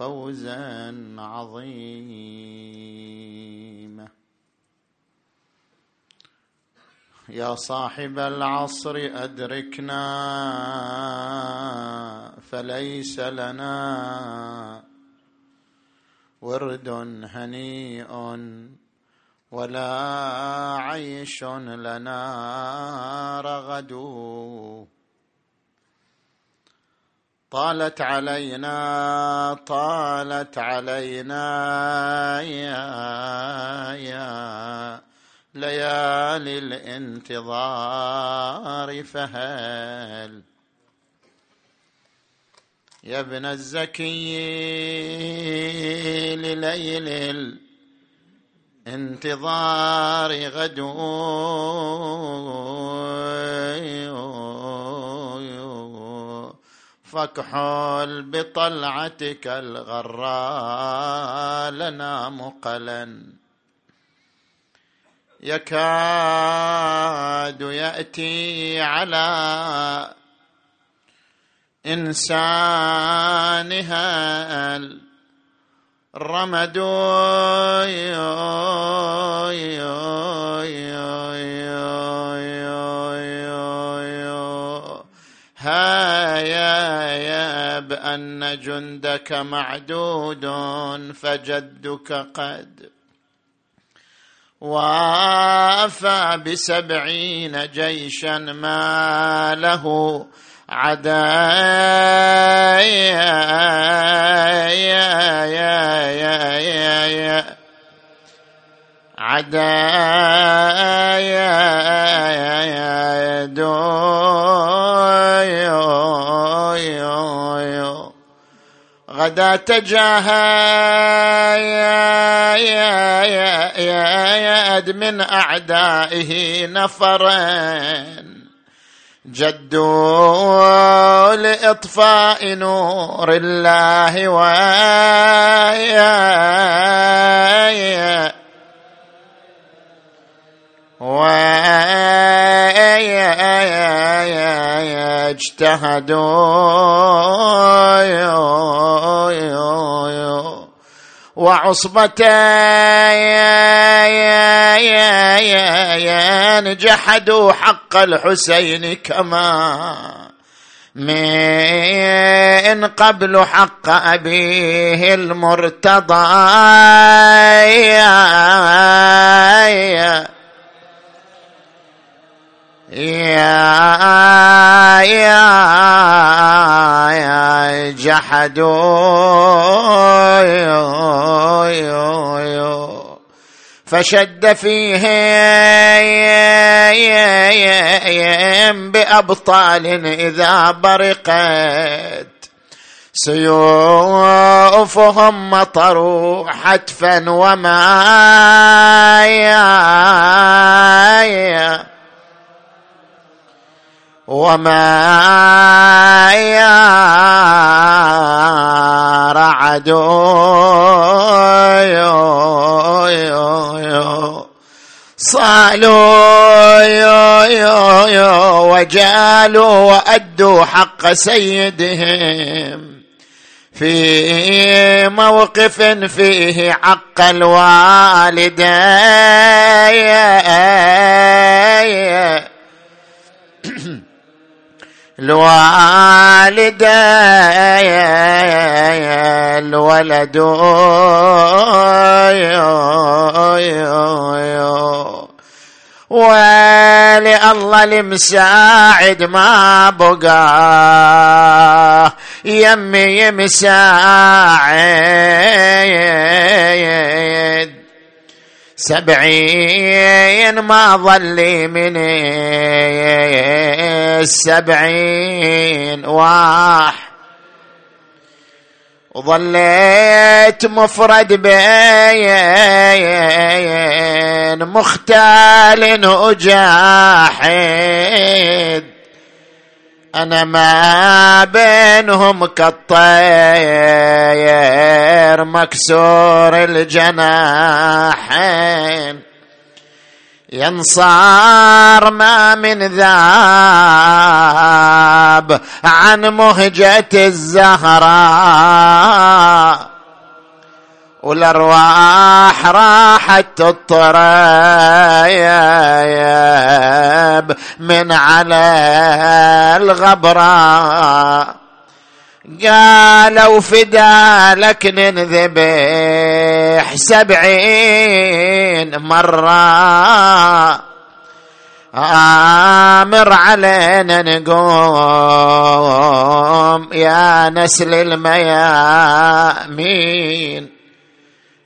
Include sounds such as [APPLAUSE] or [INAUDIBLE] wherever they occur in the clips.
فوزا عظيما يا صاحب العصر أدركنا فليس لنا ورد هنيء ولا عيش لنا رغد. طالت علينا طالت علينا يا يا. ليالي الانتظار فهل. يا ابن الزكي لليل الانتظار غدو فاكحل بطلعتك الغراء لنا مقلا يكاد يأتي على إنسانها الرمد. بأن جندك معدود فجدك قد وافى بسبعين جيشا ما له عدا يا يا يا يا يا يا يا يا يا غدا تجاهد من أعدائه نفرا جدوا لإطفاء نور الله. ويا واجتهدوا وعصبة جحدوا حق الحسين كما من قبل حق أبيه المرتضى يا يا يا جحدوا فشد فيهم بأبطال إذا برقت. سيوفهم مطروا حتفا وما يا وما يا رعد صالوا وجالوا وأدوا حق سيدهم في موقف فيه حق الوالدين. الوالدة الولد ولي الله المساعد ما بقى. يمي مساعد. سبعين ما ظل من السبعين واح. وظليت مفرد بين مختال وجاحد. أنا ما بينهم كالطير مكسور الجناحين. ينصار ما من ذاب عن مهجة الزهراء. والأرواح راحت تطريب من على الغبراء قالوا فدا لك ننذبح سبعين مرة. آمر علينا نقوم يا نسل الميامين.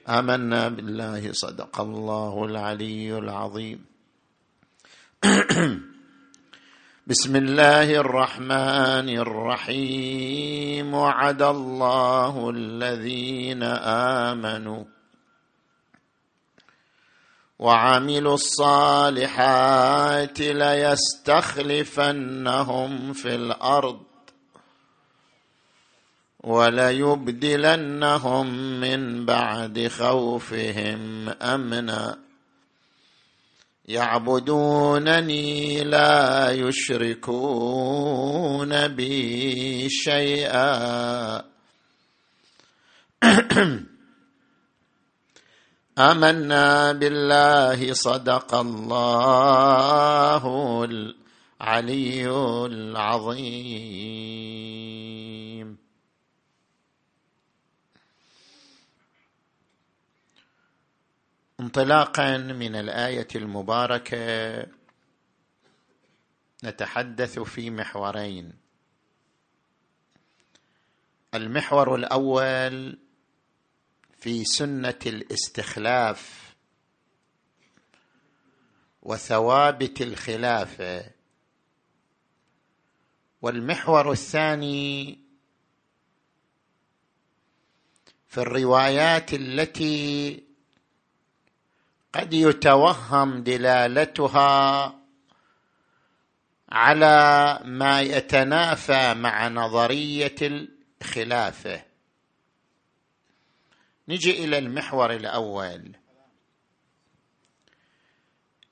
آمنا بالله صدق الله العلي العظيم. [CLEARS THROAT] بسم الله الرحمن الرحيم. وعد الله الذين آمنوا وعملوا الصالحات ليستخلفنهم في الأرض. وليبدلنهم من بعد خوفهم أمنا. يعبدونني لا يشركون بي شيئا. [CLEARS THROAT] آمنا بالله صدق الله العلي العظيم. انطلاقا من الآية المباركة. نتحدث في محورين. المحور الأول في سنة الاستخلاف وثوابت الخلافه والمحور الثاني في الروايات التي قد يتوهم دلالتها على ما يتنافى مع نظرية الخلافة. نجي إلى المحور الأول.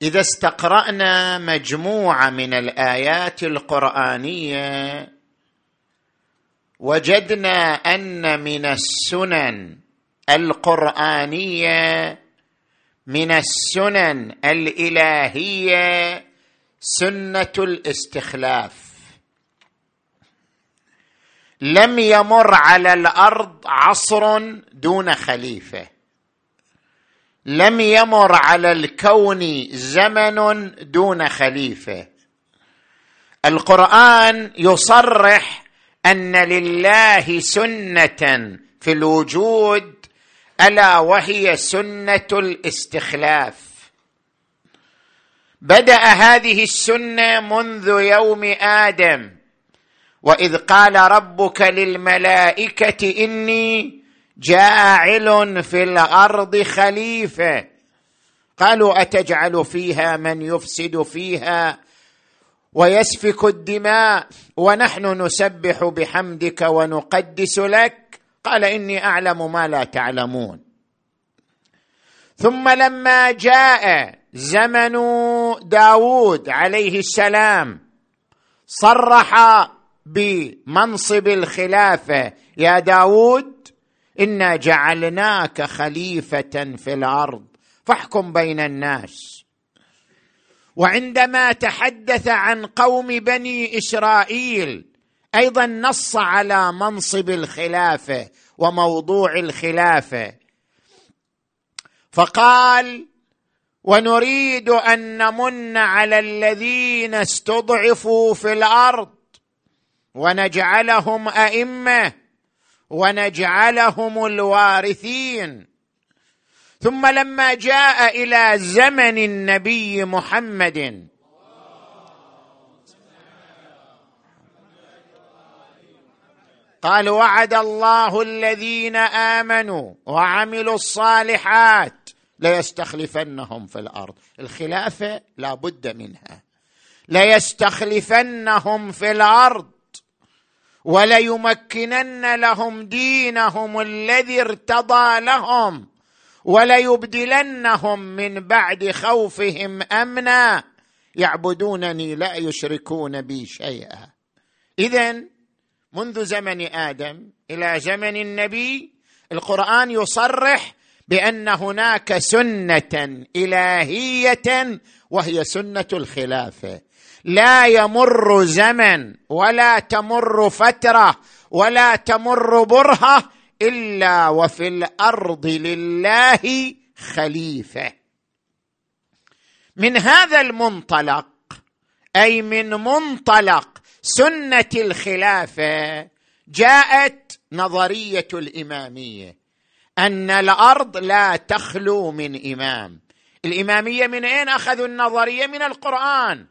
إذا استقرأنا مجموعة من الآيات القرآنية وجدنا أن من السنن القرآنية من السنن الإلهية سنة الاستخلاف. لم يمر على الأرض عصر دون خليفة. لم يمر على الكون زمن دون خليفة. القرآن يصرح أن لله سنة في الوجود ألا وهي سنة الاستخلاف. بدأ هذه السنة منذ يوم آدم. وإذ قال ربك للملائكة إني جاعل في الأرض خليفة. قالوا أتجعل فيها من يفسد فيها ويسفك الدماء ونحن نسبح بحمدك ونقدس لك؟ قال إني أعلم ما لا تعلمون. ثم لما جاء زمن داود عليه السلام صرح بمنصب الخلافة يا داود إنا جعلناك خليفة في الأرض فاحكم بين الناس. وعندما تحدث عن قوم بني إسرائيل أيضا نص على منصب الخلافه وموضوع الخلافه فقال ونريد أن نمن على الذين استضعفوا في الأرض ونجعلهم أئمة ونجعلهم الوارثين. ثم لما جاء إلى زمن النبي محمد قال وعد الله الذين آمنوا وعملوا الصالحات ليستخلفنهم في الأرض. الخلافة لا بد منها. ليستخلفنهم في الأرض وليمكنن لهم دينهم الذي ارتضى لهم وليبدلنهم من بعد خوفهم أمنا. يعبدونني لا يشركون بي شيئا. اذا منذ زمن آدم إلى زمن النبي القرآن يصرح بأن هناك سنة إلهية وهي سنة الخلافة. لا يمر زمن ولا تمر فترة ولا تمر برهة إلا وفي الأرض لله خليفة. من هذا المنطلق أي من منطلق سنة الخلافة جاءت نظرية الإمامية أن الأرض لا تخلو من إمام. الإمامية من أين أخذوا النظرية؟ من القرآن.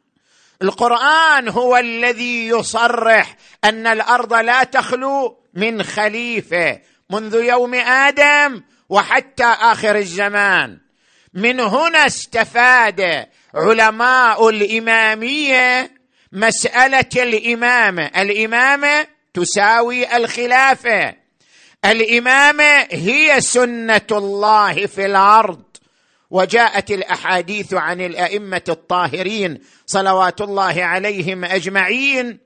القرآن هو الذي يصرح أن الأرض لا تخلو من خليفة منذ يوم آدم وحتى آخر الزمان. من هنا استفاد علماء الإمامية مسألة الامامه الامامه تساوي الخلافه الامامه هي سنة الله في الأرض. وجاءت الأحاديث عن الأئمة الطاهرين صلوات الله عليهم أجمعين.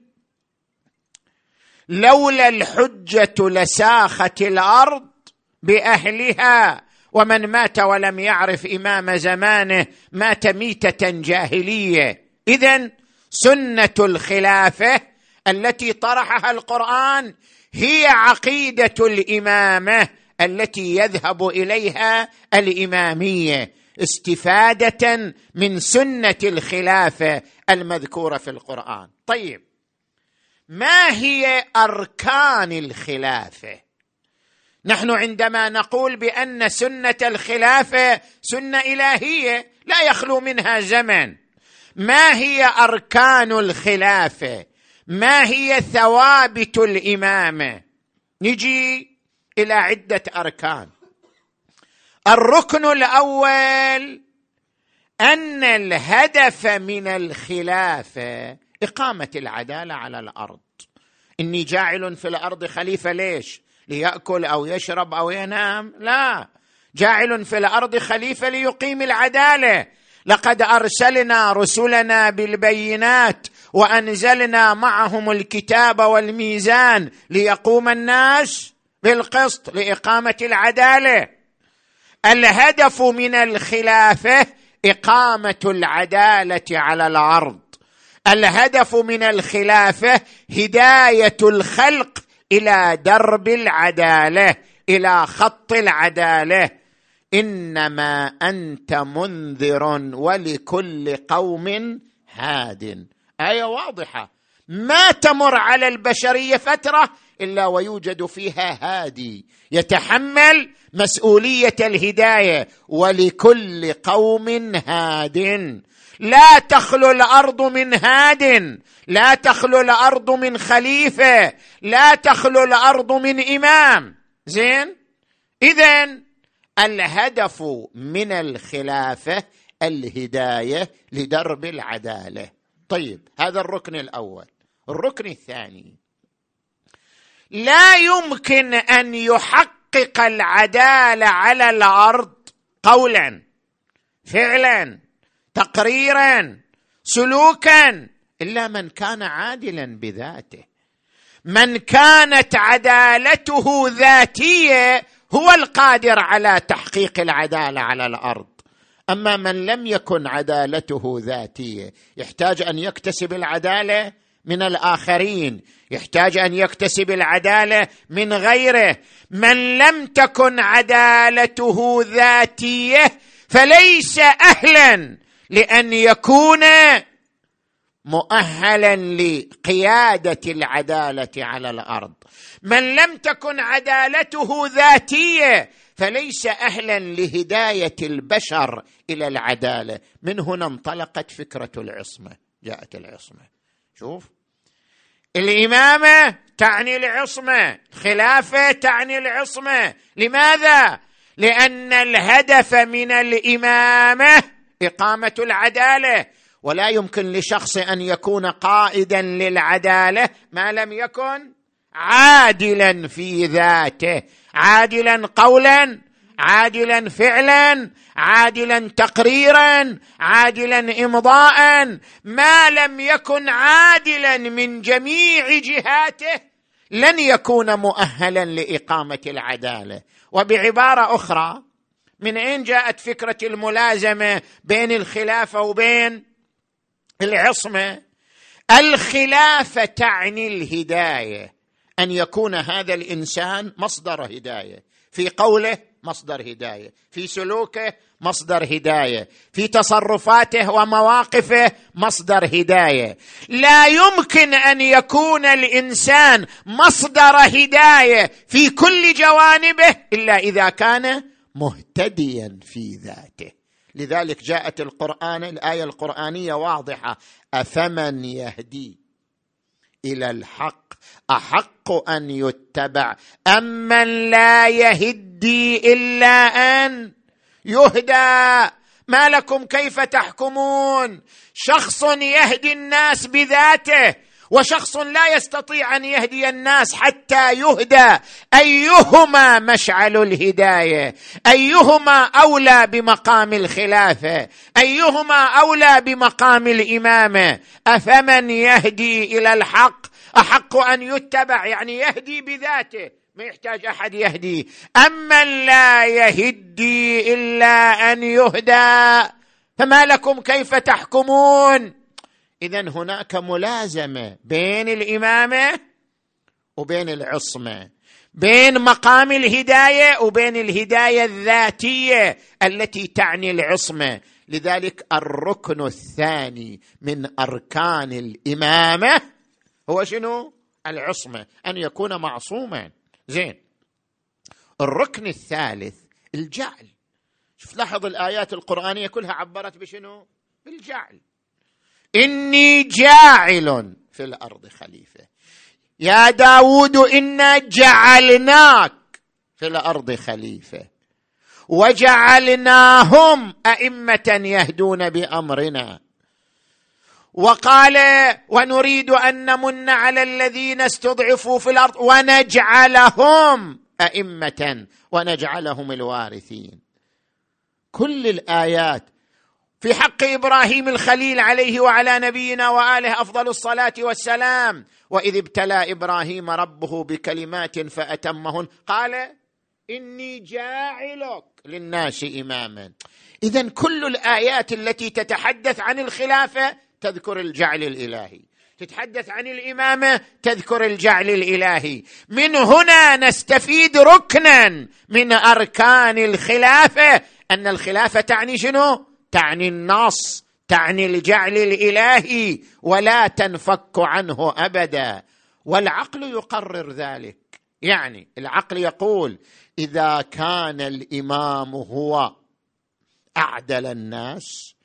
لولا الحجة لساخت الأرض بأهلها. ومن مات ولم يعرف إمام زمانه مات ميتة جاهلية. اذا سنة الخلافة التي طرحها القرآن هي عقيدة الإمامة التي يذهب إليها الإمامية استفادة من سنة الخلافة المذكورة في القرآن. طيب ما هي أركان الخلافة؟ نحن عندما نقول بأن سنة الخلافة سنة إلهية لا يخلو منها زمن. ما هي أركان الخلافة؟ ما هي ثوابت الإمامة؟ نجي إلى عدة أركان. الركن الأول أن الهدف من الخلافة إقامة العدالة على الأرض. إني جاعل في الأرض خليفة ليش؟ ليأكل أو يشرب أو ينام؟ لا. جاعل في الأرض خليفة ليقيم العدالة. لقد أرسلنا رسلنا بالبينات وأنزلنا معهم الكتاب والميزان ليقوم الناس بالقسط لإقامة العدالة. الهدف من الخلافة إقامة العدالة على الأرض. الهدف من الخلافة هداية الخلق إلى درب العدالة إلى خط العدالة. إنما أنت منذر ولكل قوم هاد. آية واضحة. ما تمر على البشرية فترة إلا ويوجد فيها هادي. يتحمل مسؤولية الهداية ولكل قوم هاد. لا تخلو الأرض من هاد. لا تخلو الأرض من خليفة. لا تخلو الأرض من إمام. زين؟ اذا الهدف من الخلافة الهداية لدرب العدالة. طيب هذا الركن الأول. الركن الثاني. لا يمكن أن يحقق العدالة على الأرض قولا فعلا تقريرا سلوكا إلا من كان عادلا بذاته. من كانت عدالته ذاتية هو القادر على تحقيق العدالة على الأرض. أما من لم يكن عدالته ذاتية يحتاج أن يكتسب العدالة من الآخرين يحتاج أن يكتسب العدالة من غيره. من لم تكن عدالته ذاتية فليس أهلا لأن يكون مؤهلا لقيادة العدالة على الأرض. من لم تكن عدالته ذاتية فليس أهلا لهداية البشر إلى العدالة. من هنا انطلقت فكرة العصمة جاءت العصمة. شوف. الإمامة تعني العصمة خلافة تعني العصمة. لماذا؟ لأن الهدف من الإمامة إقامة العدالة. ولا يمكن لشخص أن يكون قائدا للعدالة ما لم يكن عادلا في ذاته. عادلا قولا عادلا فعلا عادلا تقريرا عادلا امضاء. ما لم يكن عادلا من جميع جهاته لن يكون مؤهلا لإقامة العدالة. وبعبارة أخرى من أين جاءت فكرة الملازمة بين الخلافة وبين العصمة؟ الخلافة تعني الهداية. أن يكون هذا الإنسان مصدر هداية. في قوله مصدر هداية. في سلوكه مصدر هداية. في تصرفاته ومواقفه مصدر هداية. لا يمكن أن يكون الإنسان مصدر هداية في كل جوانبه إلا إذا كان مهتديا في ذاته. لذلك جاءت القرآن الآية القرآنية واضحة. أفمن يهدي إلى الحق أحق أن يتبع. أمن لا يهدي إلا أن يهدى. ما لكم كيف تحكمون؟ شخص يهدي الناس بذاته وشخص لا يستطيع أن يهدي الناس حتى يهدى. أيهما مشعل الهداية؟ أيهما أولى بمقام الخلافة؟ أيهما أولى بمقام الإمامة؟ أفمن يهدي إلى الحق؟ أحق أن يتبع يعني يهدي بذاته ما يحتاج أحد يهدي. أما لا يهدي إلا أن يهدى فما لكم كيف تحكمون؟ اذا هناك ملازمة بين الإمامة وبين العصمة بين مقام الهداية وبين الهداية الذاتية التي تعني العصمة. لذلك الركن الثاني من أركان الإمامة هو شنو؟ العصمة أن يكون معصوما. زين. الركن الثالث الجعل. شوف لاحظ الآيات القرآنية كلها عبرت بشنو؟ بالجعل. إني جاعل في الأرض خليفة. يا داود إنا جعلناك في الأرض خليفة. وجعلناهم أئمة يهدون بأمرنا. وقال ونريد أن نمن على الذين استضعفوا في الأرض ونجعلهم أئمة ونجعلهم الوارثين. كل الآيات في حق إبراهيم الخليل عليه وعلى نبينا وآله أفضل الصلاة والسلام. وإذ ابتلى إبراهيم ربه بكلمات فأتمهن قال إني جاعلك للناس إماما. اذا كل الآيات التي تتحدث عن الخلافة تذكر الجعل الإلهي. تتحدث عن الإمامة تذكر الجعل الإلهي. من هنا نستفيد ركنا من أركان الخلافة. أن الخلافة تعني شنو؟ تعني النص تعني الجعل الإلهي. ولا تنفك عنه أبدا. والعقل يقرر ذلك. يعني العقل يقول إذا كان الإمام هو أعدل الناس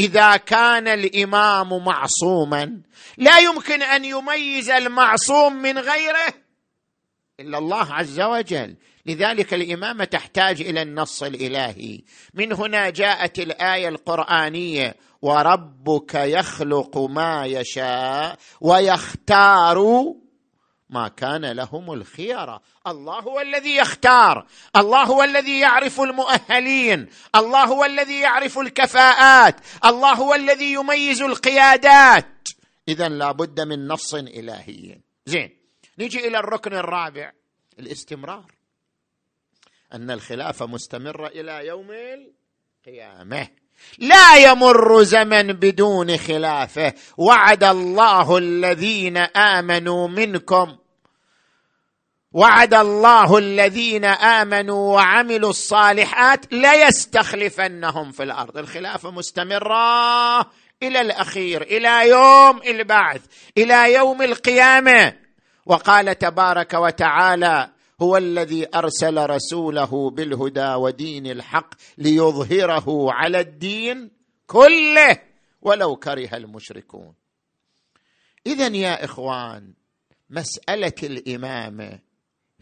إذا كان الإمام معصوما لا يمكن أن يميز المعصوم من غيره إلا الله عز وجل. لذلك الامامه تحتاج إلى النص الإلهي. من هنا جاءت الآية القرآنية وربك يخلق ما يشاء ويختار ما كان لهم الخيره الله هو الذي يختار. الله هو الذي يعرف المؤهلين. الله هو الذي يعرف الكفاءات. الله هو الذي يميز القيادات. اذا لابد من نص إلهي. زين. نجي إلى الركن الرابع. الاستمرار. أن الخلافه مستمره إلى يوم القيامة. لا يمر زمن بدون خلافه. وعد الله الذين آمنوا منكم. وعد الله الذين آمنوا وعملوا الصالحات ليستخلفنهم في الأرض. الخلافة مستمرة إلى الأخير إلى يوم البعث إلى يوم القيامة. وقال تبارك وتعالى هو الذي أرسل رسوله بالهدى ودين الحق ليظهره على الدين كله ولو كره المشركون. اذا يا إخوان مسألة الإمامة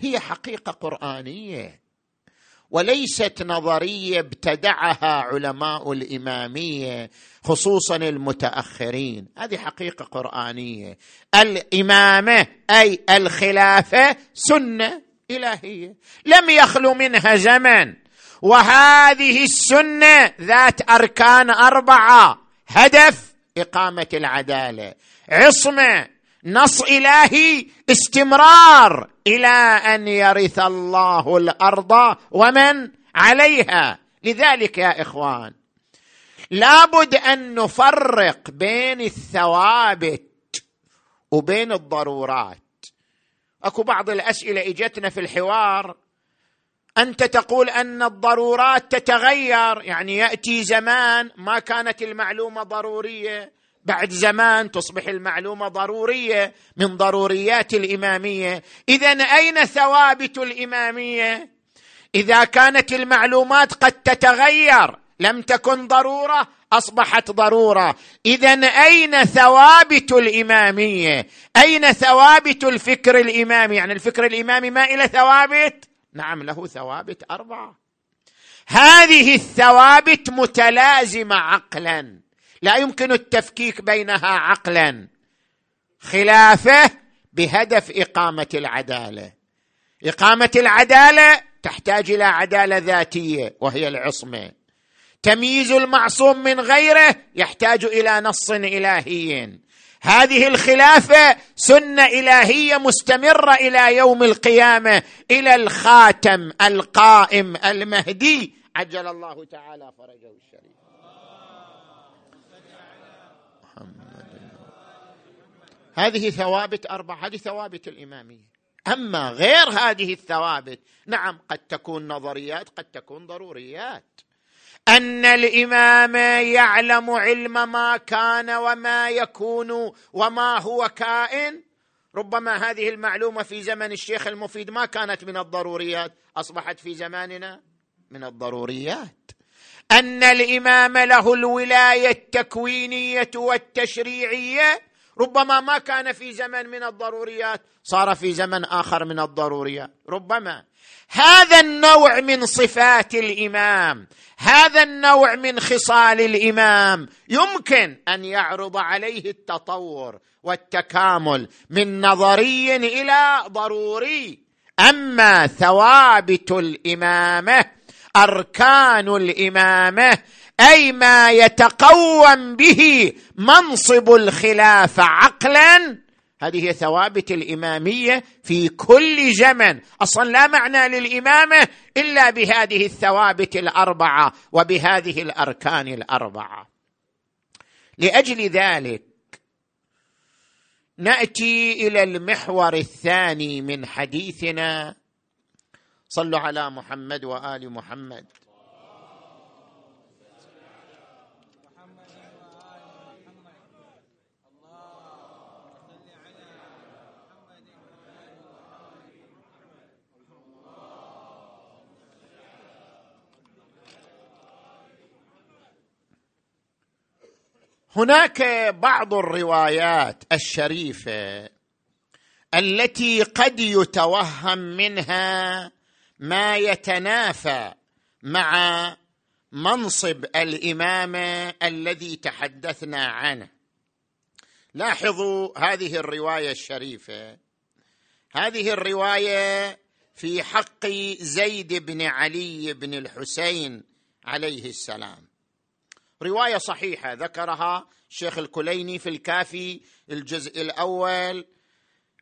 هي حقيقة قرآنية وليست نظرية ابتدعها علماء الإمامية خصوصا المتأخرين. هذه حقيقة قرآنية. الإمامة أي الخلافة سنة إلهية. لم يخلو منها زمن. وهذه السنة ذات أركان أربعة. هدف إقامة العدالة. عصمة نص إلهي استمرار. إلى أن يرث الله الأرض ومن عليها. لذلك يا إخوان لابد أن نفرق بين الثوابت وبين الضرورات. أكو بعض الأسئلة إجتنا في الحوار. أنت تقول أن الضرورات تتغير يعني يأتي زمان ما كانت المعلومة ضرورية. بعد زمان تصبح المعلومة ضرورية من ضروريات الإمامية. اذا أين ثوابت الإمامية؟ إذا كانت المعلومات قد تتغير لم تكن ضرورة أصبحت ضرورة. اذا أين ثوابت الإمامية؟ أين ثوابت الفكر الإمامي؟ يعني الفكر الإمامي ما إلى ثوابت؟ نعم له ثوابت أربعة. هذه الثوابت متلازمة عقلا. لا يمكن التفكيك بينها عقلا. خلافه بهدف إقامة العدالة. إقامة العدالة تحتاج إلى عدالة ذاتية وهي العصمة. تمييز المعصوم من غيره يحتاج إلى نص إلهي. هذه الخلافة سنة إلهية مستمرة إلى يوم القيامة إلى الخاتم القائم المهدي. عجل الله تعالى فرجه الشريف هذه ثوابت أربع هذه ثوابت الإمامية. أما غير هذه الثوابت نعم قد تكون نظريات قد تكون ضروريات. أن الإمام يعلم علم ما كان وما يكون وما هو كائن ربما هذه المعلومة في زمن الشيخ المفيد ما كانت من الضروريات أصبحت في زماننا من الضروريات. أن الإمام له الولاية التكوينية والتشريعية ربما ما كان في زمن من الضروريات صار في زمن آخر من الضروريات. ربما. هذا النوع من صفات الإمام هذا النوع من خصال الإمام يمكن أن يعرض عليه التطور والتكامل من نظري إلى ضروري. أما ثوابت الإمامة أركان الإمامة أي ما يتقوم به منصب الخلافه عقلا هذه هي ثوابت الإمامية في كل زمن. أصلا لا معنى للإمامة إلا بهذه الثوابت الأربعة وبهذه الأركان الأربعة. لأجل ذلك نأتي إلى المحور الثاني من حديثنا. صلوا على محمد وآل محمد. هناك بعض الروايات الشريفة التي قد يتوهم منها ما يتنافى مع منصب الامامه الذي تحدثنا عنه. لاحظوا هذه الرواية الشريفة. هذه الرواية في حق زيد بن علي بن الحسين عليه السلام. رواية صحيحة ذكرها الشيخ الكليني في الكافي الجزء الأول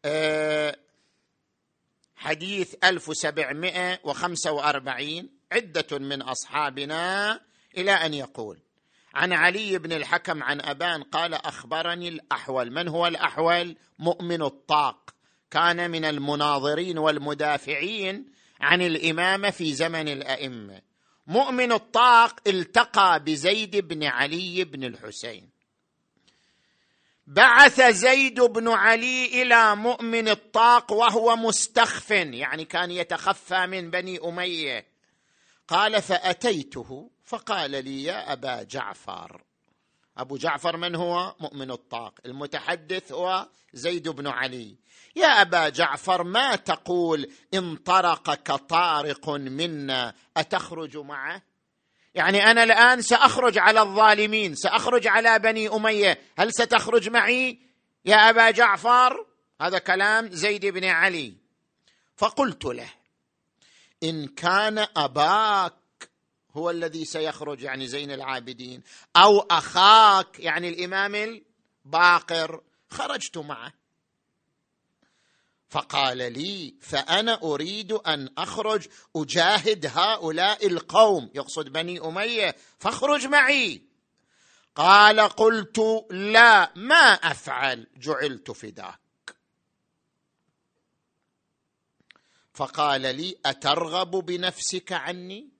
آه، حديث 1745 عدة من أصحابنا إلى أن يقول عن علي بن الحكم عن أبان قال أخبرني الأحول. من هو الأحول؟ مؤمن الطاق. كان من المناظرين والمدافعين عن الإمامة في زمن الأئمة. مؤمن الطاق التقى بزيد بن علي بن الحسين. بعث زيد بن علي إلى مؤمن الطاق وهو مستخف يعني كان يتخفى من بني أمية. قال فأتيته فقال لي يا أبا جعفر. أبو جعفر من هو؟ مؤمن الطاق. المتحدث هو زيد بن علي. يا أبا جعفر ما تقول إن طرقك طارق منا؟ أتخرج معه؟ يعني أنا الآن سأخرج على الظالمين سأخرج على بني أمية. هل ستخرج معي يا أبا جعفر؟ هذا كلام زيد بن علي. فقلت له إن كان أباك هو الذي سيخرج يعني زين العابدين. أو أخاك يعني الإمام الباقر. خرجت معه. فقال لي فأنا أريد أن أخرج أجاهد هؤلاء القوم. يقصد بني أمية. فاخرج معي. قال قلت لا ما أفعل. جعلت فداك. فقال لي أترغب بنفسك عني؟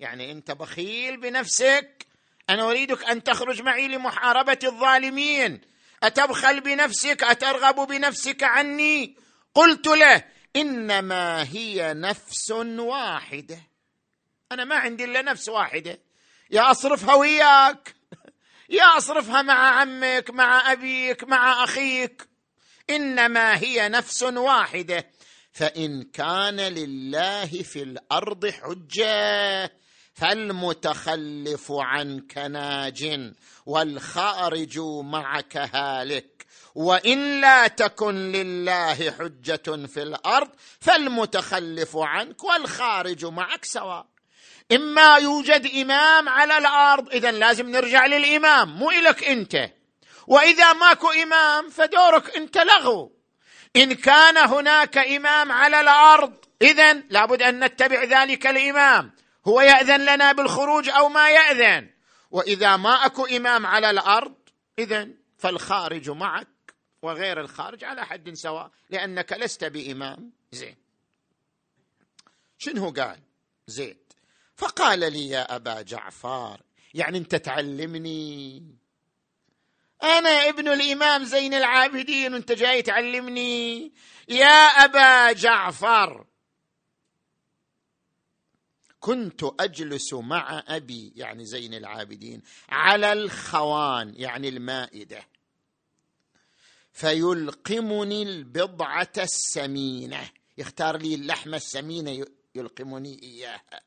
يعني انت بخيل بنفسك. أنا اريدك ان تخرج معي لمحاربة الظالمين. اتبخل بنفسك اترغب بنفسك عني. قلت له إنما هي نفس واحدة. أنا ما عندي إلا نفس واحدة. يا أصرفها وياك. [LAUGHS] يا أصرفها مع عمك مع أبيك مع أخيك. إنما هي نفس واحدة. فإن كان لله في الأرض حجة. فالمتخلف عنك ناج والخارج معك هالك. وإن لا تكن لله حجة في الأرض فالمتخلف عنك والخارج معك سواء. إما يوجد إمام على الأرض اذا لازم نرجع للإمام مو إلك أنت. وإذا ماكو إمام فدورك أنت لغو. إن كان هناك إمام على الأرض اذا لابد أن نتبع ذلك الإمام. هو يأذن لنا بالخروج أو ما يأذن. وإذا ما أكو إمام على الأرض اذا فالخارج معك وغير الخارج على حد سواء لأنك لست بإمام. زين. شنو قال؟ زيد. فقال لي يا أبا جعفر يعني أنت تعلمني. أنا ابن الإمام زين العابدين وأنت جاي تعلمني. يا أبا جعفر كنت أجلس مع أبي يعني زين العابدين على الخوان يعني المائدة. فيلقمني البضعة السمينة. يختار لي اللحمه السمينة يلقمني إياها.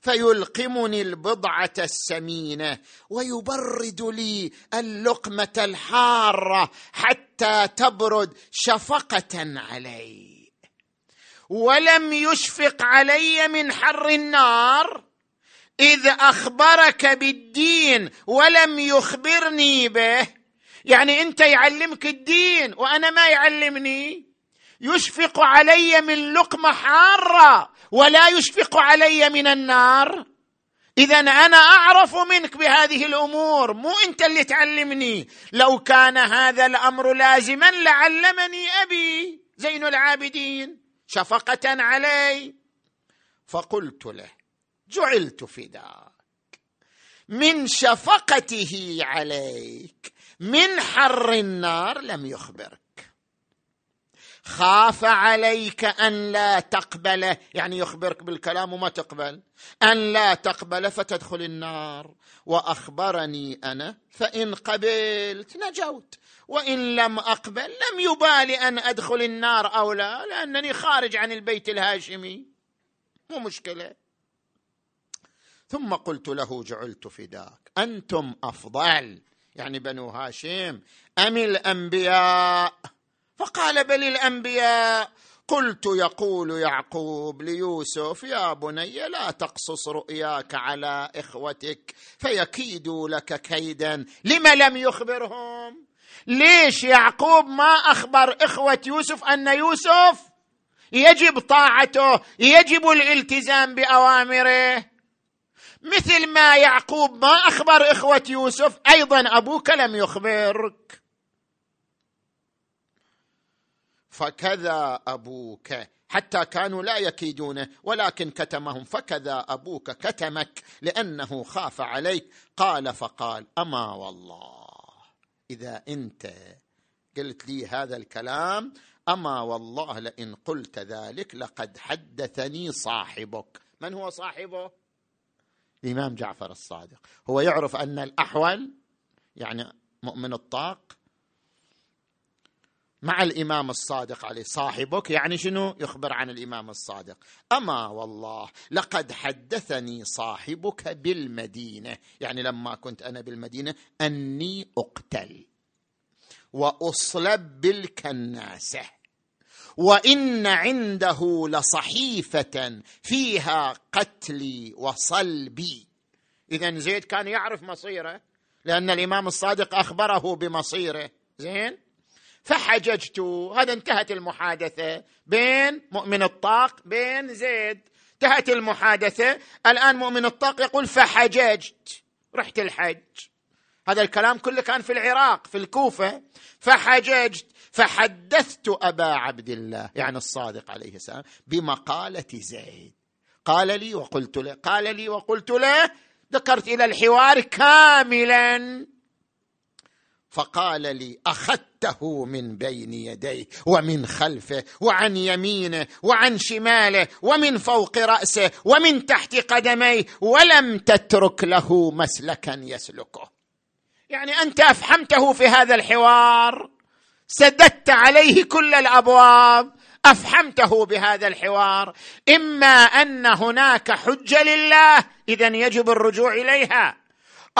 فيلقمني البضعة السمينة ويبرد لي اللقمة الحارة حتى تبرد شفقة علي. ولم يشفق علي من حر النار إذ أخبرك بالدين ولم يخبرني به. يعني أنت يعلمك الدين وأنا ما يعلمني. يشفق علي من لقمة حارة ولا يشفق علي من النار. اذا أنا أعرف منك بهذه الأمور مو أنت اللي تعلمني. لو كان هذا الأمر لازما لعلمني أبي زين العابدين. شفقة علي. فقلت له جعلت فداك. من شفقته عليك من حر النار لم يخبرك. خاف عليك أن لا تقبله يعني يخبرك بالكلام وما تقبل أن لا تقبل فتدخل النار. وأخبرني أنا فإن قبلت نجوت. وإن لم أقبل لم يبالي أن أدخل النار أو لا لأنني خارج عن البيت الهاشمي. مو مشكلة. ثم قلت له جعلت فداك. أنتم أفضل. يعني بنو هاشم أم الأنبياء؟ فقال بل الأنبياء. قلت يقول يعقوب ليوسف يا بني لا تقصص رؤياك على إخوتك فيكيدوا لك كيدا. لم لم يخبرهم؟ ليش يعقوب ما أخبر إخوة يوسف أن يوسف يجب طاعته يجب الالتزام بأوامره؟ مثل ما يعقوب ما أخبر إخوة يوسف أيضا أبوك لم يخبرك. فكذا أبوك حتى كانوا لا يكيدونه ولكن كتمهم فكذا أبوك كتمك لأنه خاف عليك. قال فقال أما والله. إذا أنت قلت لي هذا الكلام أما والله لئن قلت ذلك لقد حدثني صاحبك. من هو صاحبه؟ الإمام جعفر الصادق. هو يعرف أن الأحول يعني مؤمن الطاق مع الإمام الصادق عليه. صاحبك يعني شنو؟ يخبر عن الإمام الصادق. أما والله لقد حدثني صاحبك بالمدينة. يعني لما كنت أنا بالمدينة أني أقتل وأصلب بالكناسة. وإن عنده لصحيفة فيها قتلي وصلبي. اذا زيد كان يعرف مصيره لأن الإمام الصادق أخبره بمصيره. زين؟ فحججت. هذا انتهت المحادثة بين مؤمن الطاق بين زيد. انتهت المحادثة. الآن مؤمن الطاق يقول فحججت. رحت الحج. هذا الكلام كله كان في العراق في الكوفة. فحججت. فحدثت أبا عبد الله يعني الصادق عليه السلام بمقالة زيد. قال لي وقلت له قال لي وقلت له ذكرت إلى الحوار كاملا. فقال لي أخذته من بين يديه ومن خلفه وعن يمينه وعن شماله ومن فوق رأسه ومن تحت قدميه ولم تترك له مسلكا يسلكه. يعني أنت أفحمته في هذا الحوار؟ سددت عليه كل الأبواب؟ أفحمته بهذا الحوار؟ إما أن هناك حجة لله اذا يجب الرجوع إليها.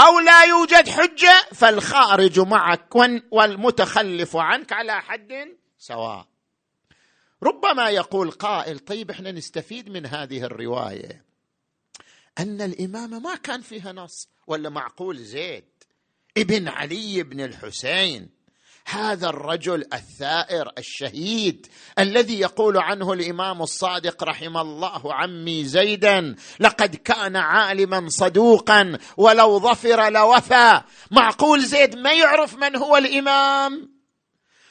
أو لا يوجد حجة فالخارج معك والمتخلف عنك على حد سواء. ربما يقول قائل طيب إحنا نستفيد من هذه الرواية أن الامامه ما كان فيها نص ولا معقول زيد؟ ابن علي بن الحسين. هذا الرجل الثائر الشهيد الذي يقول عنه الإمام الصادق رحم الله عمي زيدا لقد كان عالما صدوقا ولو ظفر لوفى. معقول زيد ما يعرف من هو الإمام؟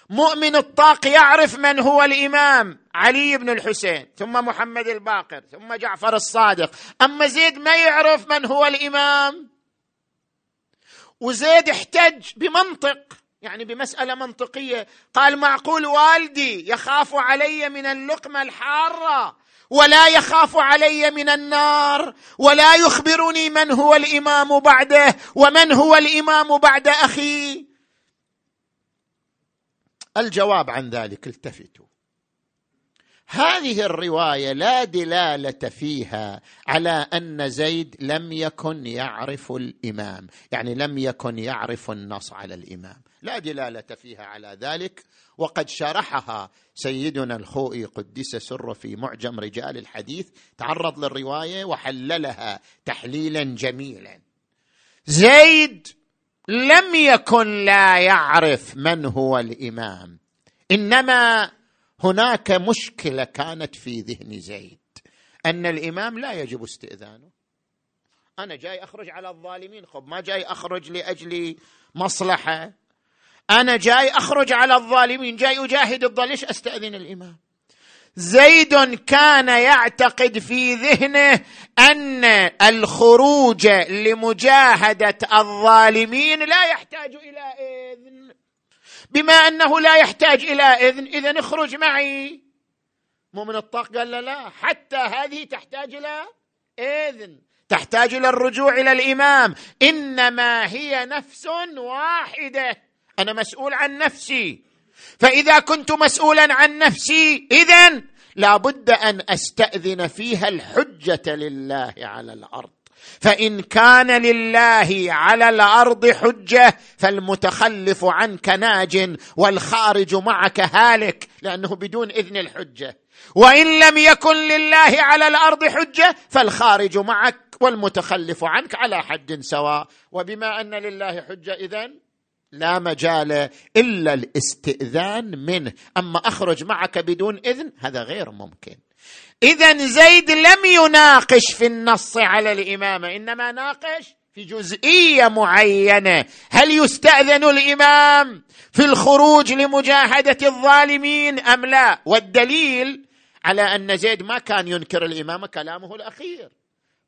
مؤمن الطاق يعرف من هو الإمام؟ علي بن الحسين ثم محمد الباقر ثم جعفر الصادق. أما زيد ما يعرف من هو الإمام؟ وزيد احتج بمنطق. يعني بمسألة منطقية. قال معقول والدي يخاف علي من اللقمة الحارة ولا يخاف علي من النار ولا يخبرني من هو الإمام بعده ومن هو الإمام بعد أخي. الجواب عن ذلك التفتوا. هذه الرواية لا دلالة فيها على أن زيد لم يكن يعرف الإمام يعني لم يكن يعرف النص على الإمام. لا دلالة فيها على ذلك وقد شرحها سيدنا الخوئي قدس سره في معجم رجال الحديث تعرض للرواية وحللها تحليلا جميلا. زيد لم يكن لا يعرف من هو الإمام إنما هناك مشكلة كانت في ذهن زيد أن الإمام لا يجب استئذانه. أنا جاي أخرج على الظالمين خب ما جاي أخرج لأجل مصلحة؟ أنا جاي أخرج على الظالمين جاي أجاهد الظالمين. ليش أستأذن الإمام؟ زيد كان يعتقد في ذهنه أن الخروج لمجاهدة الظالمين لا يحتاج إلى إذن. بما أنه لا يحتاج إلى إذن اذا اخرج معي. مؤمن الطاق؟ قال لا لا. حتى هذه تحتاج إلى إذن. تحتاج إلى الرجوع إلى الإمام. إنما هي نفس واحدة. أنا مسؤول عن نفسي. فإذا كنت مسؤولا عن نفسي اذا لابد أن أستأذن فيها الحجة لله على الأرض. فإن كان لله على الأرض حجة فالمتخلف عنك ناج والخارج معك هالك لأنه بدون إذن الحجة. وإن لم يكن لله على الأرض حجة فالخارج معك والمتخلف عنك على حد سواء. وبما أن لله حجة إذن لا مجال إلا الاستئذان منه. أما أخرج معك بدون إذن هذا غير ممكن. اذا زيد لم يناقش في النص على الامامه إنما ناقش في جزئية معينة. هل يستأذن الإمام في الخروج لمجاهدة الظالمين أم لا؟ والدليل على أن زيد ما كان ينكر الامامه كلامه الأخير.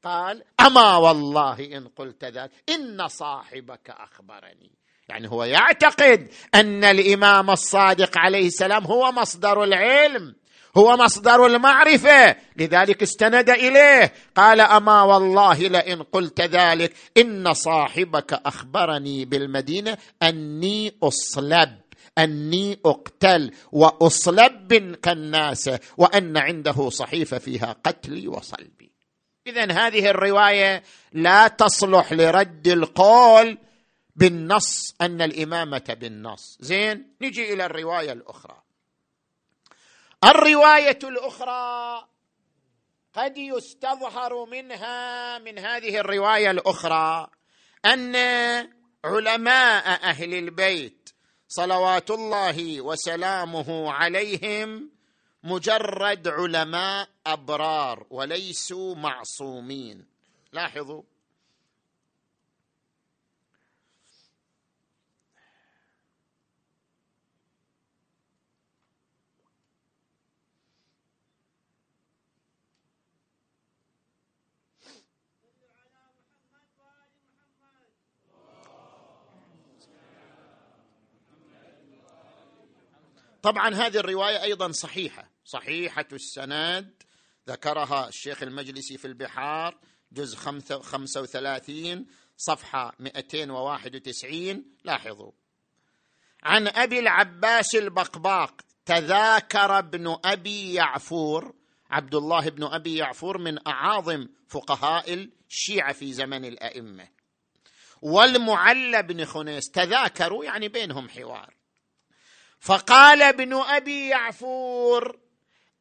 قال أما والله إن قلت ذلك إن صاحبك أخبرني. يعني هو يعتقد أن الإمام الصادق عليه السلام هو مصدر العلم هو مصدر المعرفة. لذلك استند إليه قال أما والله لئن قلت ذلك إن صاحبك أخبرني بالمدينة أني أصلب أني أقتل وأصلب كالناس وأن عنده صحيفة فيها قتلي وصلبي. اذا هذه الرواية لا تصلح لرد القول بالنص أن الإمامة بالنص. زين نجي إلى الرواية الأخرى. الرواية الأخرى قد يستظهر منها من هذه الرواية الأخرى أن علماء أهل البيت صلوات الله وسلامه عليهم مجرد علماء أبرار وليسوا معصومين. لاحظوا؟ طبعا هذه الرواية أيضا صحيحة. صحيحة السند ذكرها الشيخ المجلسي في البحار جزء 35 صفحة 291 لاحظوا. عن أبي العباس البقباق تذاكر ابن أبي يعفور. عبد الله بن أبي يعفور من أعاظم فقهاء الشيعة في زمن الأئمة. والمعلى بن خنيس تذاكروا؟ يعني بينهم حوار. فقال ابن أبي يعفور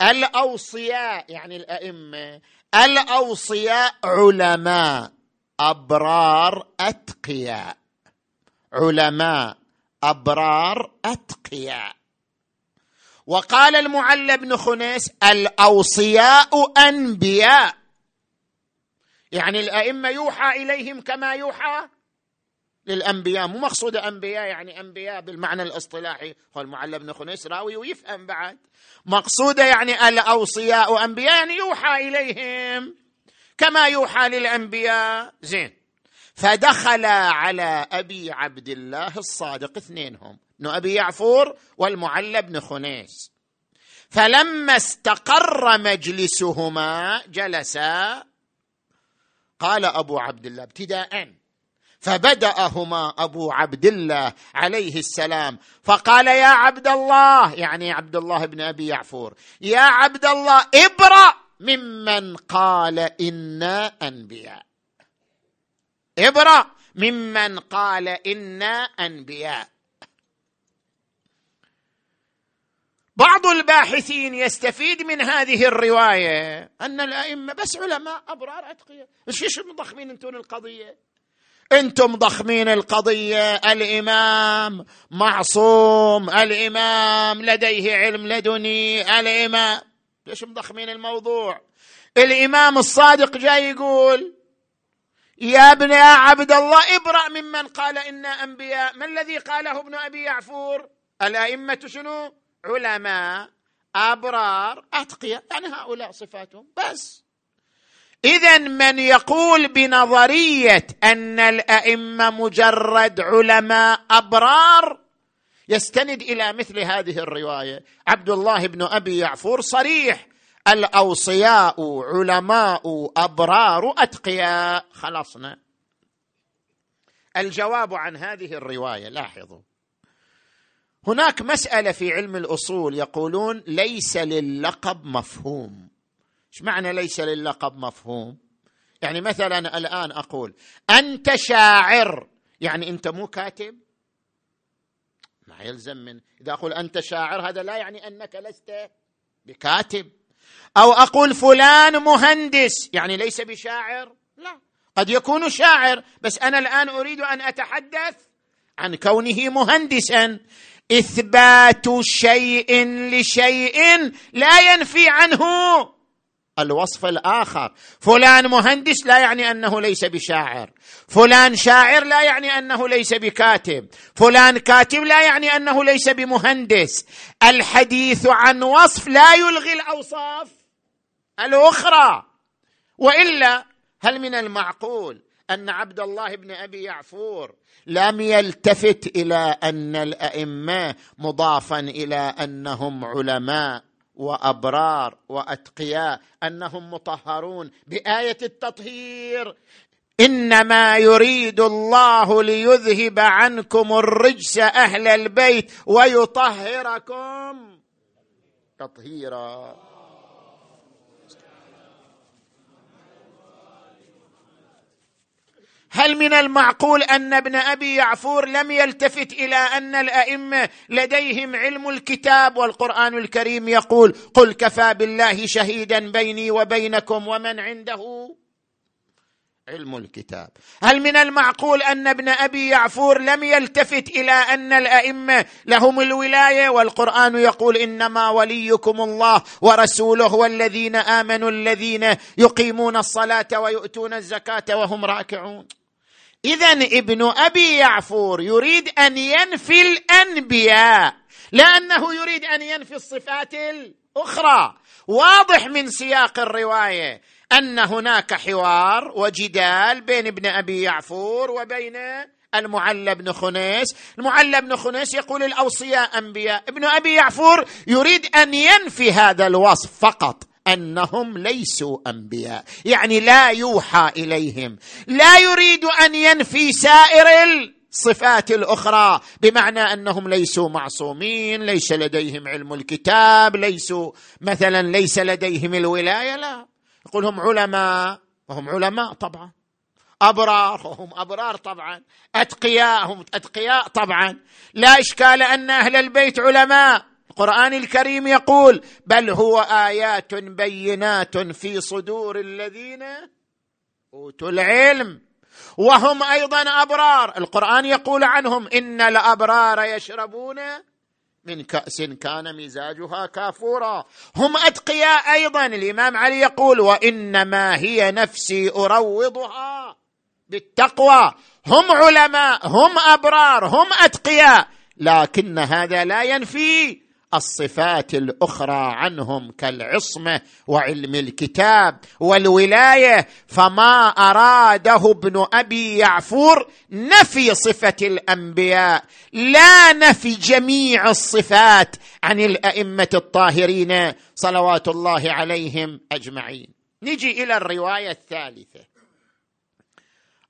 الأوصياء يعني الأئمة الأوصياء علماء أبرار أتقياء. علماء أبرار أتقياء. وقال المعلى بن خنيس الأوصياء أنبياء. يعني الأئمة يوحى إليهم كما يوحى للأنبياء مو مقصود أنبياء يعني أنبياء بالمعنى الاصطلاحي. هو المعلم بن خنيس راوي ويفهم بعد. مقصوده يعني الأوصياء أنبياء يعني يوحى إليهم. كما يوحى للأنبياء. زين. فدخل على أبي عبد الله الصادق اثنينهم. ابن أبي يعفور والمعلى بن خنيس. فلما استقر مجلسهما جلسا قال أبو عبد الله ابتداءً. فبدأهما أبو عبد الله عليه السلام. فقال يا عبد الله يعني عبد الله بن أبي يعفور يا عبد الله ابرأ ممن قال إنا أنبياء. ابرأ ممن قال إنا أنبياء. بعض الباحثين يستفيد من هذه الرواية أن الأئمة بس علماء أبرار أتقياء. إيش مضخمين أنتم القضية؟ أنتم ضخمين القضية الإمام معصوم الإمام لديه علم لدني الإمام. ليش مضخمين الموضوع؟ الإمام الصادق جاي يقول يا ابن يا عبد الله ابرأ ممن قال إنا أنبياء ما الذي قاله ابن أبي يعفور؟ الأئمة شنو؟ علماء أبرار أتقياء يعني هؤلاء صفاتهم بس. اذا من يقول بنظرية أن الأئمة مجرد علماء أبرار يستند إلى مثل هذه الرواية. عبد الله بن أبي يعفور صريح الأوصياء علماء أبرار أتقياء. خلصنا. الجواب عن هذه الرواية لاحظوا. هناك مسألة في علم الأصول يقولون ليس للقب مفهوم. إيش معنى ليس للقب مفهوم؟ يعني مثلا الآن أقول أنت شاعر. يعني أنت مو كاتب؟ ما يلزم من إذا أقول أنت شاعر هذا لا يعني أنك لست بكاتب. أو أقول فلان مهندس. يعني ليس بشاعر؟ لا. قد يكون شاعر بس أنا الآن أريد أن أتحدث عن كونه مهندسا. إثبات شيء لشيء لا ينفي عنه. الوصف الآخر. فلان مهندس لا يعني أنه ليس بشاعر. فلان شاعر لا يعني أنه ليس بكاتب. فلان كاتب لا يعني أنه ليس بمهندس. الحديث عن وصف لا يلغي الأوصاف الأخرى. وإلا هل من المعقول أن عبد الله بن أبي يعفور لم يلتفت إلى أن الأئمة مضافا إلى أنهم علماء؟ وأبرار وأتقياء أنهم مطهرون بآية التطهير. إنما يريد الله ليذهب عنكم الرجس أهل البيت ويطهركم. تطهيرا. هل من المعقول أن ابن أبي يعفور لم يلتفت إلى أن الأئمة لديهم علم الكتاب والقرآن الكريم يقول قل كفى بالله شهيدا بيني وبينكم ومن عنده علم الكتاب. هل من المعقول أن ابن أبي يعفور لم يلتفت إلى أن الأئمة لهم الولاية والقرآن يقول إنما وليكم الله ورسوله والذين آمنوا الذين يقيمون الصلاة ويؤتون الزكاة وهم راكعون. اذا ابن أبي يعفور يريد أن ينفي الأنبياء لأنه يريد أن ينفي الصفات الأخرى. واضح من سياق الرواية أن هناك حوار وجدال بين ابن أبي يعفور وبين المعلى بن خنيس. المعلى بن خنيس يقول الأوصياء أنبياء. ابن أبي يعفور يريد أن ينفي هذا الوصف فقط. أنهم ليسوا أنبياء. يعني لا يوحى إليهم. لا يريد أن ينفي سائر الصفات الأخرى بمعنى أنهم ليسوا معصومين ليس لديهم علم الكتاب ليسوا مثلا ليس لديهم الولاية لا. يقول هم علماء وهم علماء طبعا. أبرار وهم أبرار طبعا. أتقياء هم أتقياء طبعا. لا إشكال أن أهل البيت علماء. القرآن الكريم يقول بل هو آيات بينات في صدور الذين أوتوا العلم وهم أيضا أبرار. القرآن يقول عنهم إن الأبرار يشربون من كأس كان مزاجها كافورا. هم أتقياء أيضا. الإمام علي يقول وإنما هي نفسي أروضها بالتقوى. هم علماء هم أبرار هم أتقياء لكن هذا لا ينفي. الصفات الأخرى عنهم كالعصمه وعلم الكتاب والولاية فما أراده ابن أبي يعفور نفي صفة الأنبياء لا نفي جميع الصفات عن الأئمة الطاهرين صلوات الله عليهم أجمعين. نجي إلى الرواية الثالثة.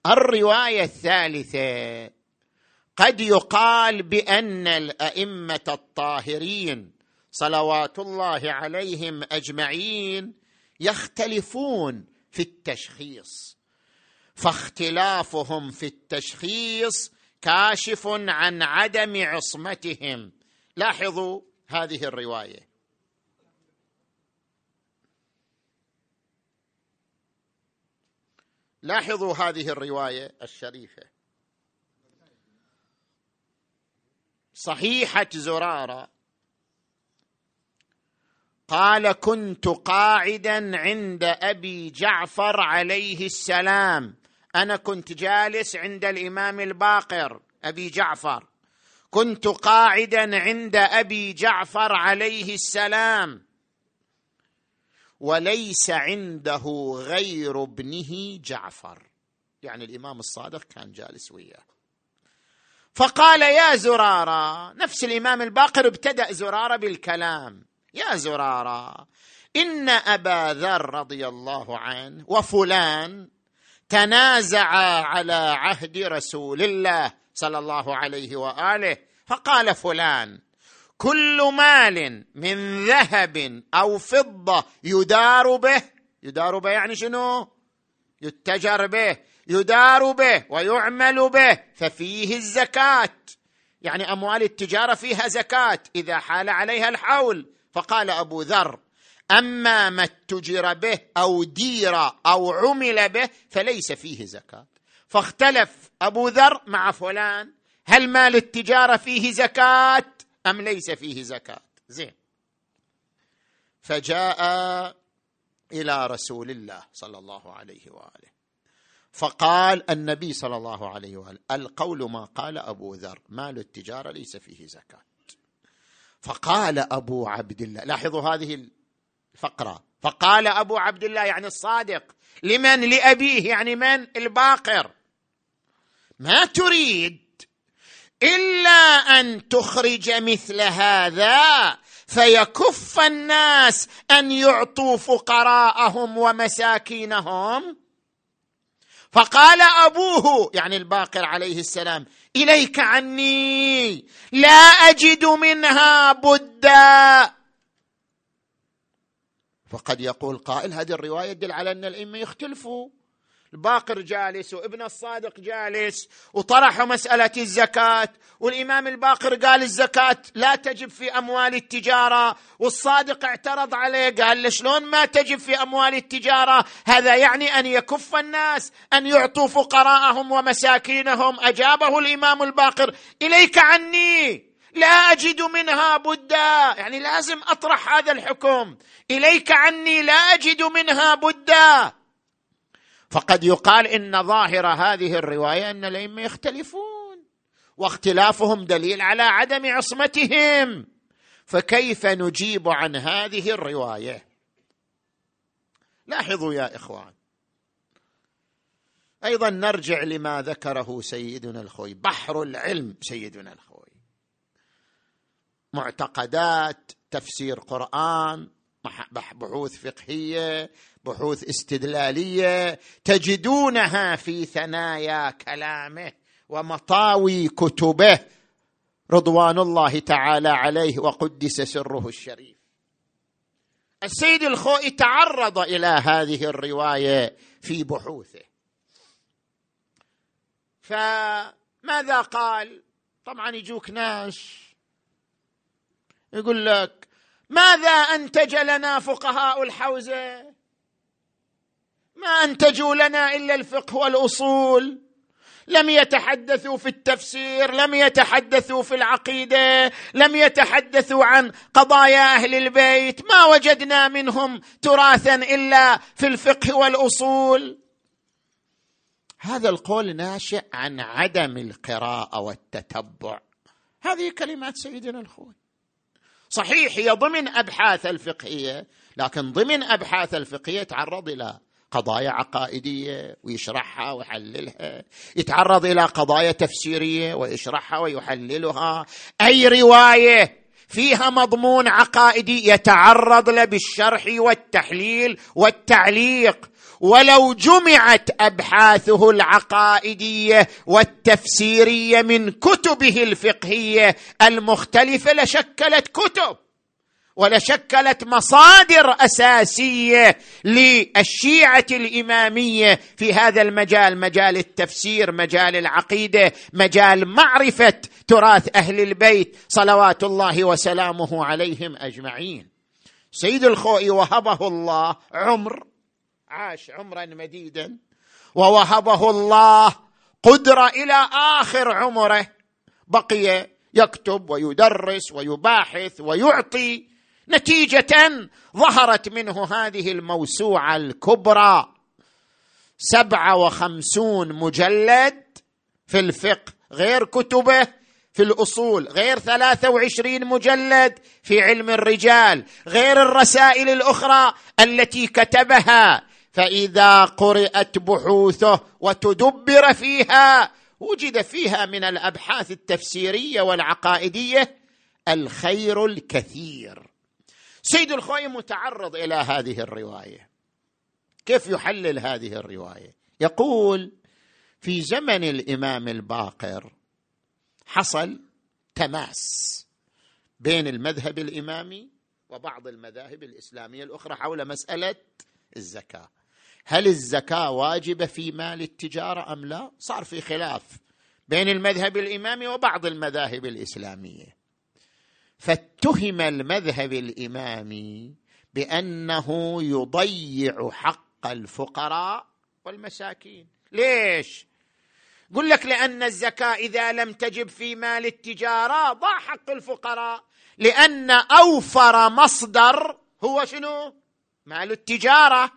الرواية الثالثة قد يقال بأن الأئمة الطاهرين صلوات الله عليهم أجمعين يختلفون في التشخيص فاختلافهم في التشخيص كاشف عن عدم عصمتهم. لاحظوا هذه الرواية. لاحظوا هذه الرواية الشريفة. صحيحة زرارة. قال كنت قاعدا عند أبي جعفر عليه السلام. أنا كنت جالس عند الإمام الباقر أبي جعفر. كنت قاعدا عند أبي جعفر عليه السلام. وليس عنده غير ابنه جعفر. يعني الإمام الصادق كان جالس وياه. فقال يا زرارة نفس الإمام الباقر ابتدأ زرارة بالكلام. يا زرارة إن أبا ذر رضي الله عنه وفلان تنازعا على عهد رسول الله صلى الله عليه وآله. فقال فلان كل مال من ذهب أو فضة يدار به. يدار به يعني شنو؟ يتجر به. يدار به ويعمل به ففيه الزكاة. يعني أموال التجارة فيها زكاة إذا حال عليها الحول. فقال أبو ذر أما ما اتجر به أو دير أو عمل به فليس فيه زكاة. فاختلف أبو ذر مع فلان هل مال التجارة فيه زكاة أم ليس فيه زكاة؟ زين. فجاء إلى رسول الله صلى الله عليه وآله. فقال النبي صلى الله عليه وآله القول ما قال أبو ذر مال التجارة ليس فيه زكاة. فقال أبو عبد الله لاحظوا هذه الفقرة. فقال أبو عبد الله يعني الصادق لمن؟ لأبيه يعني من؟ الباقر. ما تريد إلا أن تخرج مثل هذا فيكف الناس أن يعطوا فقراءهم ومساكينهم. فقال أبوه يعني الباقر عليه السلام إليك عني لا أجد منها بدا. فقد يقول قائل هذه الرواية تدل على أن الأئمة يختلفوا. الباقر جالس وابن الصادق جالس وطرحوا مسألة الزكاة والإمام الباقر قال الزكاة لا تجب في أموال التجارة والصادق اعترض عليه قال شلون ما تجب في أموال التجارة؟ هذا يعني أن يكف الناس أن يعطوا فقراءهم ومساكينهم. أجابه الإمام الباقر إليك عني لا أجد منها بدا. يعني لازم أطرح هذا الحكم. إليك عني لا أجد منها بدا. فقد يقال إن ظاهر هذه الرواية أن الأئمة يختلفون واختلافهم دليل على عدم عصمتهم. فكيف نجيب عن هذه الرواية؟ لاحظوا يا إخوان. أيضا نرجع لما ذكره سيدنا الخوي بحر العلم سيدنا الخوي. معتقدات تفسير قرآن بحوث فقهية بحوث استدلالية تجدونها في ثنايا كلامه ومطاوي كتبه رضوان الله تعالى عليه وقدس سره الشريف. السيد الخوئي تعرض إلى هذه الرواية في بحوثه. فماذا قال؟ طبعا يجوك ناس يقول لك ماذا انتج لنا فقهاء الحوزة؟ ما انتجوا لنا إلا الفقه والأصول. لم يتحدثوا في التفسير لم يتحدثوا في العقيدة لم يتحدثوا عن قضايا أهل البيت. ما وجدنا منهم تراثا إلا في الفقه والأصول. هذا القول ناشئ عن عدم القراءة والتتبع. هذه كلمات سيدنا الخوي صحيح هي ضمن أبحاث الفقهية لكن ضمن أبحاث الفقهية تعرض إلى قضايا عقائدية ويشرحها ويحللها يتعرض إلى قضايا تفسيرية ويشرحها ويحللها. أي رواية فيها مضمون عقائدي يتعرض له بالشرح والتحليل والتعليق ولو جمعت أبحاثه العقائدية والتفسيرية من كتبه الفقهية المختلفة لشكلت كتب ولشكلت مصادر أساسية للشيعة الإمامية في هذا المجال مجال التفسير مجال العقيدة مجال معرفة تراث أهل البيت صلوات الله وسلامه عليهم أجمعين. سيد الخوئي وهبه الله عمر عاش عمرا مديدا ووهبه الله قدرة إلى آخر عمره. بقي يكتب ويدرس ويباحث ويعطي. نتيجة ظهرت منه هذه الموسوعة الكبرى. سبعة وخمسون مجلد في الفقه غير كتبه في الأصول غير ثلاثة وعشرين مجلد في علم الرجال غير الرسائل الأخرى التي كتبها. فإذا قرات بحوثه وتدبر فيها وجد فيها من الأبحاث التفسيرية والعقائدية الخير الكثير. سيد الخوي متعرض إلى هذه الرواية. كيف يحلل هذه الرواية؟ يقول في زمن الإمام الباقر حصل تماس بين المذهب الإمامي وبعض المذاهب الإسلامية الأخرى حول مسألة الزكاة. هل الزكاة واجبة في مال التجارة أم لا؟ صار في خلاف بين المذهب الإمامي وبعض المذاهب الإسلامية. فاتهم المذهب الإمامي بأنه يضيع حق الفقراء والمساكين. ليش؟ قل لك لأن الزكاة إذا لم تجب في مال التجارة ضاع حق الفقراء. لأن أوفر مصدر هو شنو؟ مال التجارة.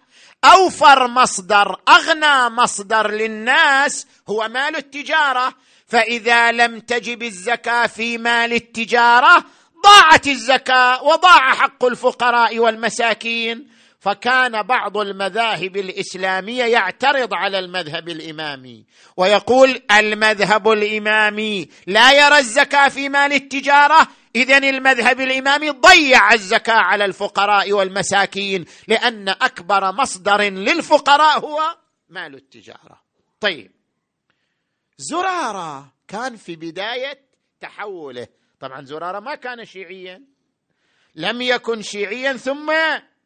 أوفر مصدر أغنى مصدر للناس هو مال التجارة. فإذا لم تجب الزكاة في مال التجارة ضاعت الزكاة وضاع حق الفقراء والمساكين. فكان بعض المذاهب الإسلامية يعترض على المذهب الإمامي ويقول المذهب الإمامي لا يرى الزكاة في مال التجارة اذا المذهب الامامي ضيع الزكاة على الفقراء والمساكين لأن أكبر مصدر للفقراء هو مال التجارة. طيب. زرارة كان في بداية تحوله. طبعا زرارة ما كان شيعيا. لم يكن شيعيا ثم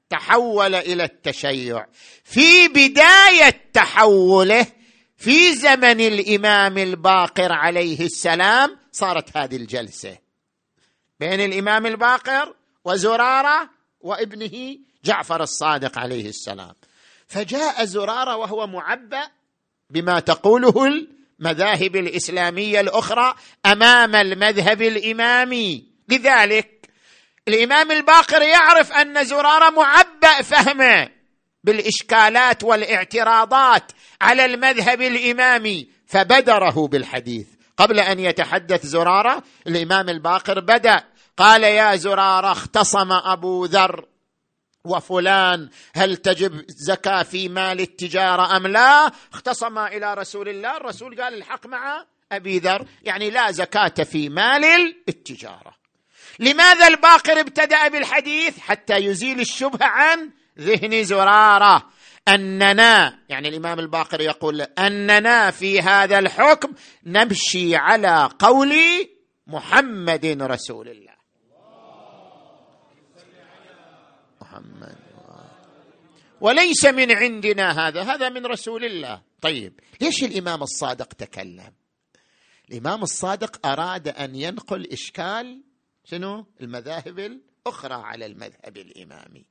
تحول إلى التشيع. في بداية تحوله في زمن الإمام الباقر عليه السلام صارت هذه الجلسة. بين الإمام الباقر وزرارة وابنه جعفر الصادق عليه السلام. فجاء زرارة وهو معبأ بما تقوله المذاهب الإسلامية الأخرى أمام المذهب الإمامي. لذلك الإمام الباقر يعرف أن زرارة معبأ فهمه بالإشكالات والاعتراضات على المذهب الإمامي فبدره بالحديث. قبل أن يتحدث زرارة الإمام الباقر بدأ. قال يا زرارة اختصم أبو ذر وفلان هل تجب زكاة في مال التجارة أم لا؟ اختصم إلى رسول الله الرسول قال الحق مع أبي ذر يعني لا زكاة في مال التجارة. لماذا الباقر ابتدأ بالحديث؟ حتى يزيل الشبهه عن ذهن زرارة. أننا يعني الإمام الباقر يقول أننا في هذا الحكم نمشي على قول محمد رسول الله. محمد. وليس من عندنا هذا هذا من رسول الله. طيب ليش الإمام الصادق تكلم؟ الإمام الصادق أراد أن ينقل إشكال شنو؟ المذاهب الأخرى على المذهب الإمامي.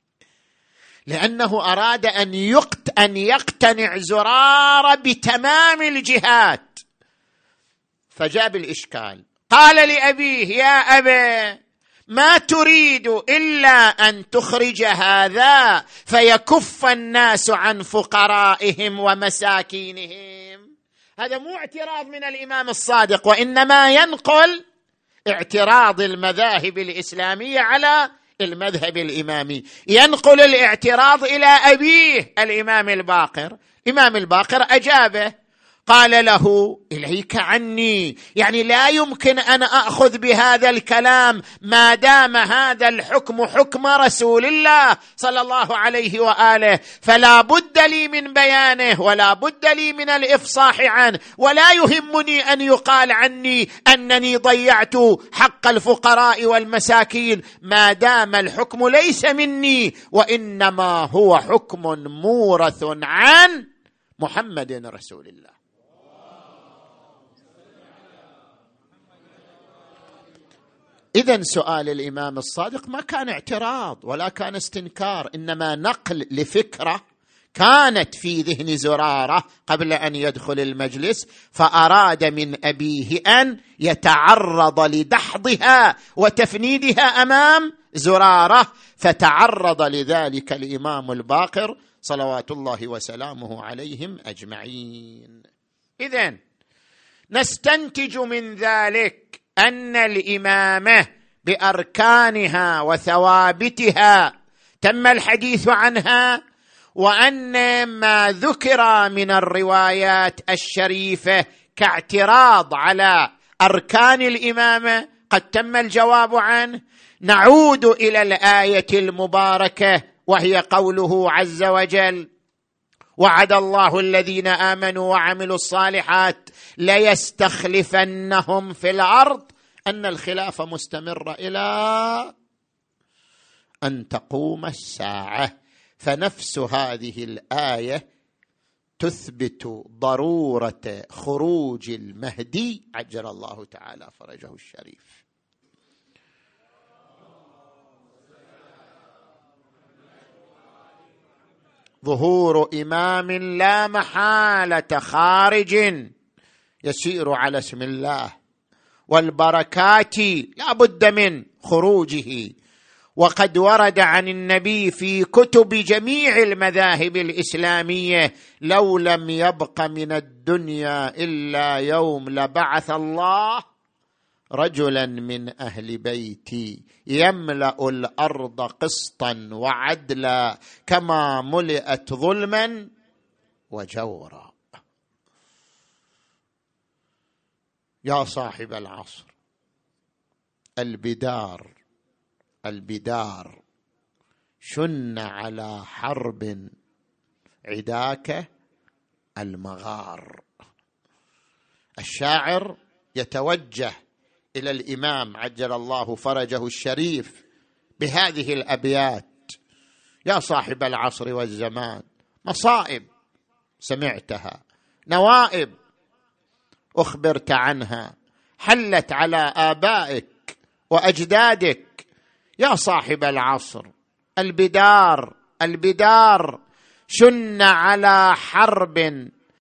لأنه أراد أن يقت أن يقتنع زرار بتمام الجهات فجاء بالإشكال. قال لأبيه يا أبا ما تريد إلا أن تخرج هذا فيكف الناس عن فقرائهم ومساكينهم. هذا مو اعتراض من الإمام الصادق وإنما ينقل اعتراض المذاهب الإسلامية على المذهب الإمامي. ينقل الاعتراض إلى أبيه الإمام الباقر. إمام الباقر أجابه. قال له إليك عني. يعني لا يمكن أن أخذ بهذا الكلام ما دام هذا الحكم حكم رسول الله صلى الله عليه وآله. فلا بد لي من بيانه ولا بد لي من الإفصاح عنه. ولا يهمني أن يقال عني أنني ضيعت حق الفقراء والمساكين. ما دام الحكم ليس مني وإنما هو حكم مورث عن محمد رسول الله. اذا سؤال الإمام الصادق ما كان اعتراض ولا كان استنكار إنما نقل لفكرة كانت في ذهن زرارة قبل أن يدخل المجلس فأراد من أبيه أن يتعرض لدحضها وتفنيدها أمام زرارة فتعرض لذلك الإمام الباقر صلوات الله وسلامه عليهم أجمعين. اذا نستنتج من ذلك أن الإمامة بأركانها وثوابتها تم الحديث عنها وأن ما ذكر من الروايات الشريفة كاعتراض على أركان الإمامة قد تم الجواب عنه. نعود إلى الآية المباركة وهي قوله عز وجل وعد الله الذين آمنوا وعملوا الصالحات ليستخلفنهم في الأرض. أن الخلافه مستمره إلى أن تقوم الساعة. فنفس هذه الآية تثبت ضرورة خروج المهدي. عجل الله تعالى فرجه الشريف. ظهور إمام لا محالة خارج يسير على اسم الله. والبركات لا بد من خروجه. وقد ورد عن النبي في كتب جميع المذاهب الإسلامية لو لم يبق من الدنيا إلا يوم لبعث الله رجلا من أهل بيتي يملأ الأرض قسطا وعدلا كما ملئت ظلما وجورا. يا صاحب العصر البدار البدار شن على حرب عداك المغار. الشاعر يتوجه إلى الإمام عجل الله فرجه الشريف بهذه الأبيات. يا صاحب العصر والزمان مصائب سمعتها نوائب أخبرت عنها حلت على آبائك وأجدادك. يا صاحب العصر البدار البدار شن على حرب